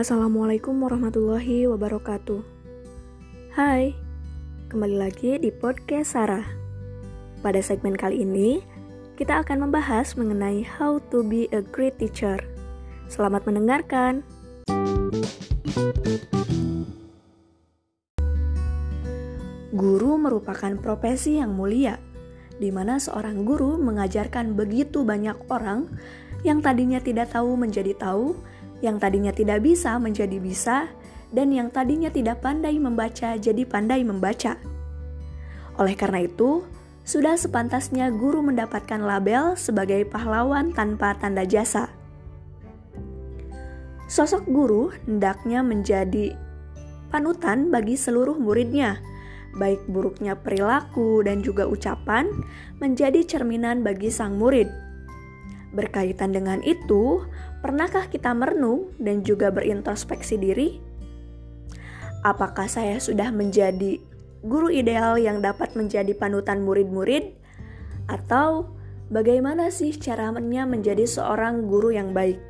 Assalamualaikum warahmatullahi wabarakatuh. Hai, kembali lagi di podcast Sarah. Pada segmen kali ini, kita akan membahas mengenai how to be a great teacher. Selamat mendengarkan. Guru merupakan profesi yang mulia, di mana seorang guru mengajarkan begitu banyak orang yang tadinya tidak tahu menjadi tahu yang tadinya tidak bisa menjadi bisa, dan yang tadinya tidak pandai membaca jadi pandai membaca. Oleh karena itu, sudah sepantasnya guru mendapatkan label sebagai pahlawan tanpa tanda jasa. Sosok guru hendaknya menjadi panutan bagi seluruh muridnya, baik buruknya perilaku dan juga ucapan menjadi cerminan bagi sang murid. Berkaitan dengan itu, Pernahkah kita merenung dan juga berintrospeksi diri? Apakah saya sudah menjadi guru ideal yang dapat menjadi panutan murid-murid? Atau bagaimana sih caranya menjadi seorang guru yang baik?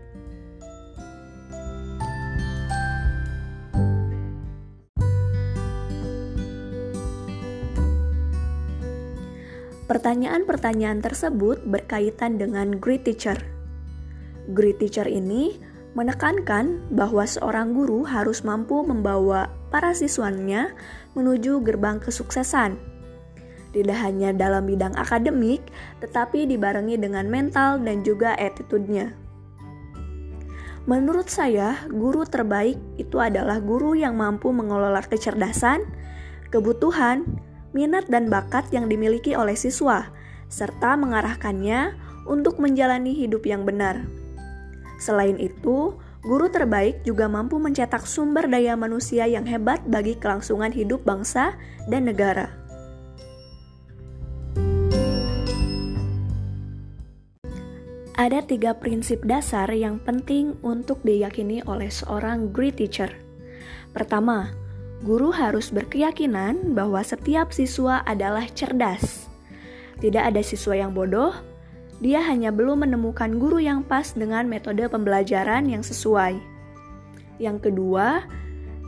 Pertanyaan-pertanyaan tersebut berkaitan dengan great teacher Great teacher ini menekankan bahwa seorang guru harus mampu membawa para siswanya menuju gerbang kesuksesan. Tidak hanya dalam bidang akademik, tetapi dibarengi dengan mental dan juga attitude-nya. Menurut saya, guru terbaik itu adalah guru yang mampu mengelola kecerdasan, kebutuhan, minat dan bakat yang dimiliki oleh siswa, serta mengarahkannya untuk menjalani hidup yang benar. Selain itu, guru terbaik juga mampu mencetak sumber daya manusia yang hebat bagi kelangsungan hidup bangsa dan negara. Ada tiga prinsip dasar yang penting untuk diyakini oleh seorang great teacher. Pertama, guru harus berkeyakinan bahwa setiap siswa adalah cerdas. Tidak ada siswa yang bodoh, dia hanya belum menemukan guru yang pas dengan metode pembelajaran yang sesuai. Yang kedua,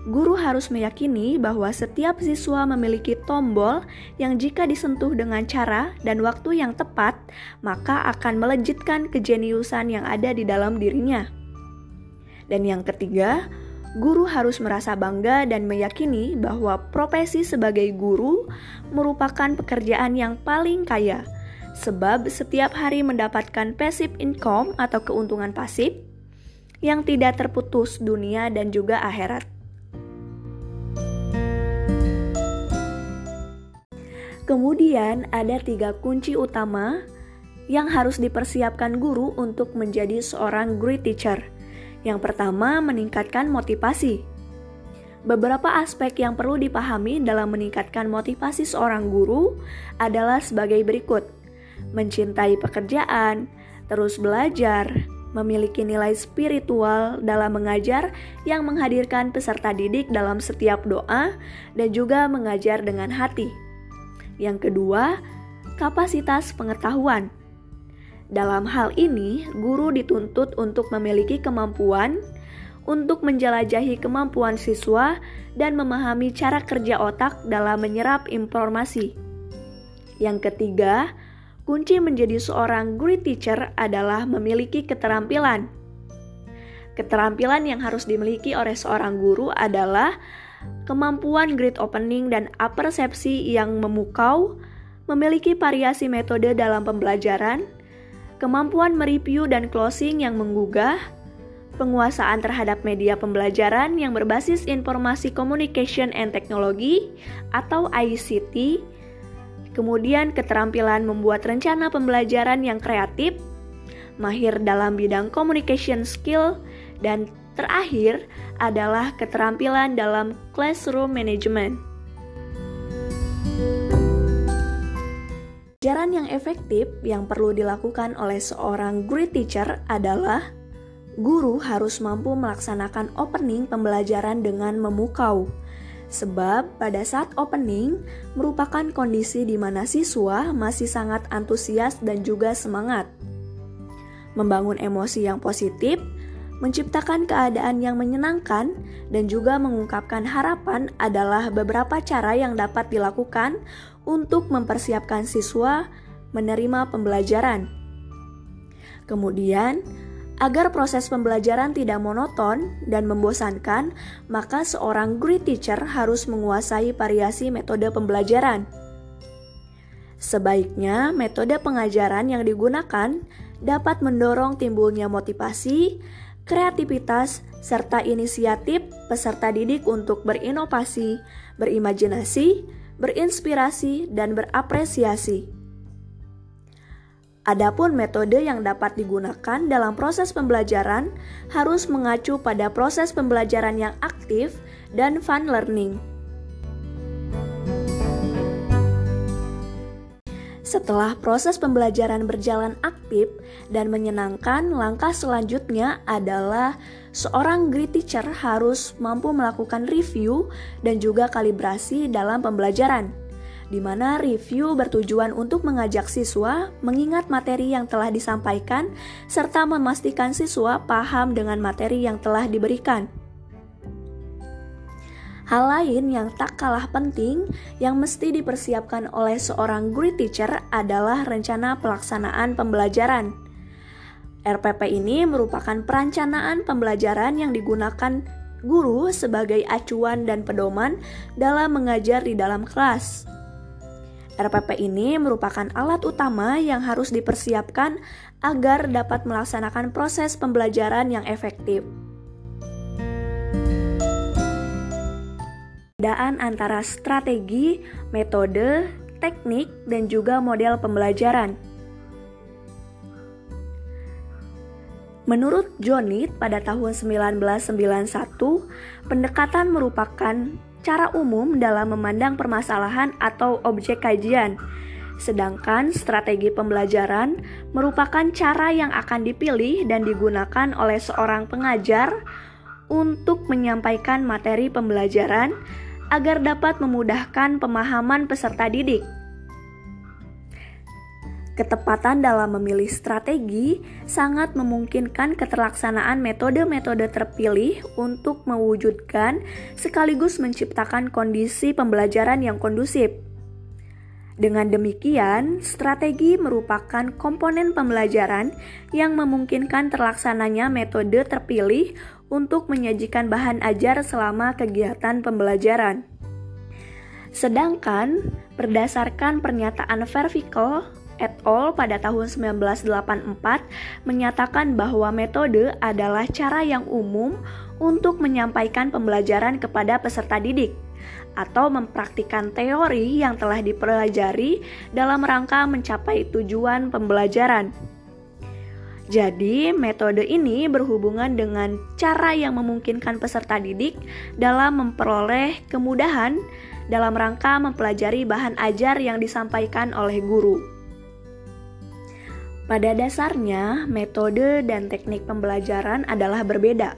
guru harus meyakini bahwa setiap siswa memiliki tombol yang jika disentuh dengan cara dan waktu yang tepat, maka akan melejitkan kejeniusan yang ada di dalam dirinya. Dan yang ketiga, guru harus merasa bangga dan meyakini bahwa profesi sebagai guru merupakan pekerjaan yang paling kaya sebab setiap hari mendapatkan passive income atau keuntungan pasif yang tidak terputus dunia dan juga akhirat. Kemudian ada tiga kunci utama yang harus dipersiapkan guru untuk menjadi seorang great teacher. Yang pertama, meningkatkan motivasi. Beberapa aspek yang perlu dipahami dalam meningkatkan motivasi seorang guru adalah sebagai berikut mencintai pekerjaan, terus belajar, memiliki nilai spiritual dalam mengajar yang menghadirkan peserta didik dalam setiap doa dan juga mengajar dengan hati. Yang kedua, kapasitas pengetahuan. Dalam hal ini, guru dituntut untuk memiliki kemampuan untuk menjelajahi kemampuan siswa dan memahami cara kerja otak dalam menyerap informasi. Yang ketiga, Kunci menjadi seorang great teacher adalah memiliki keterampilan. Keterampilan yang harus dimiliki oleh seorang guru adalah kemampuan great opening dan apersepsi yang memukau, memiliki variasi metode dalam pembelajaran, kemampuan mereview dan closing yang menggugah, penguasaan terhadap media pembelajaran yang berbasis informasi communication and technology atau ICT, Kemudian keterampilan membuat rencana pembelajaran yang kreatif, mahir dalam bidang communication skill, dan terakhir adalah keterampilan dalam classroom management. Pelajaran yang efektif yang perlu dilakukan oleh seorang great teacher adalah guru harus mampu melaksanakan opening pembelajaran dengan memukau, Sebab pada saat opening merupakan kondisi di mana siswa masih sangat antusias dan juga semangat. Membangun emosi yang positif, Menciptakan keadaan yang menyenangkan dan juga mengungkapkan harapan adalah beberapa cara yang dapat dilakukan untuk mempersiapkan siswa menerima pembelajaran. Kemudian, agar proses pembelajaran tidak monoton dan membosankan, maka seorang great teacher harus menguasai variasi metode pembelajaran. Sebaiknya, metode pengajaran yang digunakan dapat mendorong timbulnya motivasi, kreativitas, serta inisiatif peserta didik untuk berinovasi, berimajinasi, berinspirasi, dan berapresiasi. Adapun metode yang dapat digunakan dalam proses pembelajaran harus mengacu pada proses pembelajaran yang aktif dan fun learning. Setelah proses pembelajaran berjalan aktif dan menyenangkan, langkah selanjutnya adalah seorang great teacher harus mampu melakukan review dan juga kalibrasi dalam pembelajaran di mana review bertujuan untuk mengajak siswa mengingat materi yang telah disampaikan serta memastikan siswa paham dengan materi yang telah diberikan. Hal lain yang tak kalah penting yang mesti dipersiapkan oleh seorang great teacher adalah rencana pelaksanaan pembelajaran. RPP ini merupakan perencanaan pembelajaran yang digunakan guru sebagai acuan dan pedoman dalam mengajar di dalam kelas. RPP ini merupakan alat utama yang harus dipersiapkan agar dapat melaksanakan proses pembelajaran yang efektif. perbedaan antara strategi, metode, teknik, dan juga model pembelajaran. Menurut Jonit pada tahun 1991, pendekatan merupakan cara umum dalam memandang permasalahan atau objek kajian. Sedangkan strategi pembelajaran merupakan cara yang akan dipilih dan digunakan oleh seorang pengajar untuk menyampaikan materi pembelajaran agar dapat memudahkan pemahaman peserta didik. Ketepatan dalam memilih strategi sangat memungkinkan keterlaksanaan metode-metode terpilih untuk mewujudkan sekaligus menciptakan kondisi pembelajaran yang kondusif. Dengan demikian, strategi merupakan komponen pembelajaran yang memungkinkan terlaksananya metode terpilih untuk menyajikan bahan ajar selama kegiatan pembelajaran. Sedangkan berdasarkan pernyataan Vervical et al. pada tahun 1984 menyatakan bahwa metode adalah cara yang umum untuk menyampaikan pembelajaran kepada peserta didik atau mempraktikkan teori yang telah dipelajari dalam rangka mencapai tujuan pembelajaran. Jadi, metode ini berhubungan dengan cara yang memungkinkan peserta didik dalam memperoleh kemudahan dalam rangka mempelajari bahan ajar yang disampaikan oleh guru. Pada dasarnya, metode dan teknik pembelajaran adalah berbeda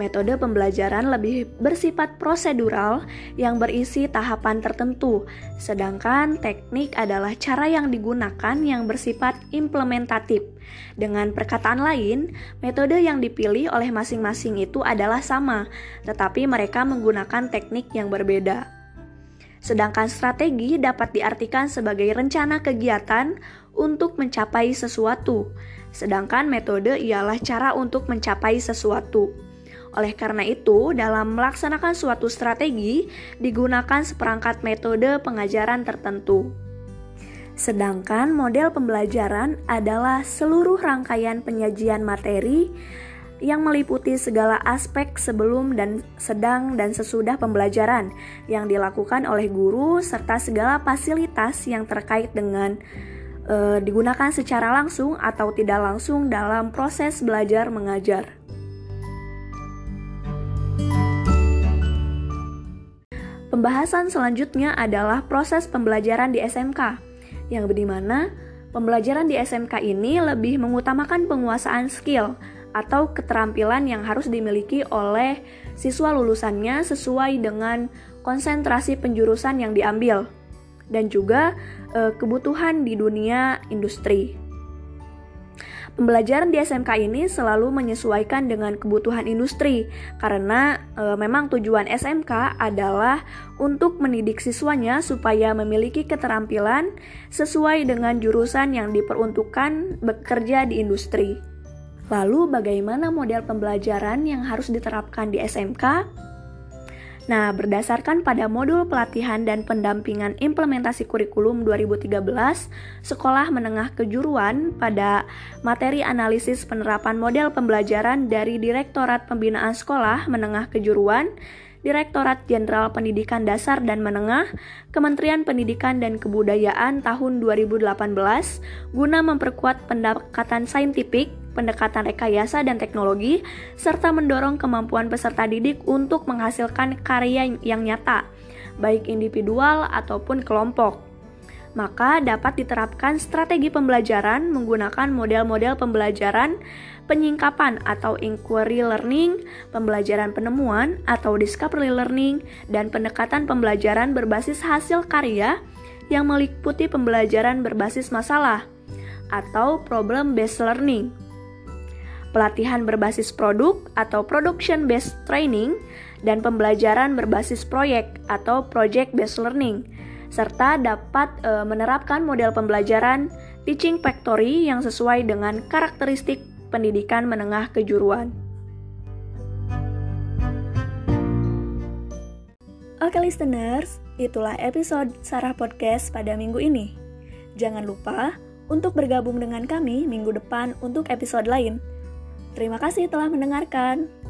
Metode pembelajaran lebih bersifat prosedural yang berisi tahapan tertentu, sedangkan teknik adalah cara yang digunakan yang bersifat implementatif. Dengan perkataan lain, metode yang dipilih oleh masing-masing itu adalah sama, tetapi mereka menggunakan teknik yang berbeda. Sedangkan strategi dapat diartikan sebagai rencana kegiatan untuk mencapai sesuatu, sedangkan metode ialah cara untuk mencapai sesuatu. Oleh karena itu, dalam melaksanakan suatu strategi digunakan seperangkat metode pengajaran tertentu. Sedangkan model pembelajaran adalah seluruh rangkaian penyajian materi yang meliputi segala aspek sebelum dan sedang dan sesudah pembelajaran yang dilakukan oleh guru serta segala fasilitas yang terkait dengan e, digunakan secara langsung atau tidak langsung dalam proses belajar mengajar. Pembahasan selanjutnya adalah proses pembelajaran di SMK, yang di mana pembelajaran di SMK ini lebih mengutamakan penguasaan skill atau keterampilan yang harus dimiliki oleh siswa lulusannya sesuai dengan konsentrasi penjurusan yang diambil dan juga e, kebutuhan di dunia industri. Pembelajaran di SMK ini selalu menyesuaikan dengan kebutuhan industri karena e, memang tujuan SMK adalah untuk mendidik siswanya supaya memiliki keterampilan sesuai dengan jurusan yang diperuntukkan bekerja di industri. Lalu bagaimana model pembelajaran yang harus diterapkan di SMK? Nah, berdasarkan pada modul pelatihan dan pendampingan implementasi kurikulum 2013, Sekolah Menengah Kejuruan pada materi analisis penerapan model pembelajaran dari Direktorat Pembinaan Sekolah Menengah Kejuruan, Direktorat Jenderal Pendidikan Dasar dan Menengah, Kementerian Pendidikan dan Kebudayaan tahun 2018 guna memperkuat pendekatan saintifik pendekatan rekayasa dan teknologi, serta mendorong kemampuan peserta didik untuk menghasilkan karya yang nyata, baik individual ataupun kelompok. Maka dapat diterapkan strategi pembelajaran menggunakan model-model pembelajaran penyingkapan atau inquiry learning, pembelajaran penemuan atau discovery learning, dan pendekatan pembelajaran berbasis hasil karya yang meliputi pembelajaran berbasis masalah atau problem based learning pelatihan berbasis produk atau production based training, dan pembelajaran berbasis proyek atau project based learning, serta dapat e, menerapkan model pembelajaran teaching factory yang sesuai dengan karakteristik pendidikan menengah kejuruan. Oke listeners, itulah episode Sarah Podcast pada minggu ini. Jangan lupa untuk bergabung dengan kami minggu depan untuk episode lain. Terima kasih telah mendengarkan.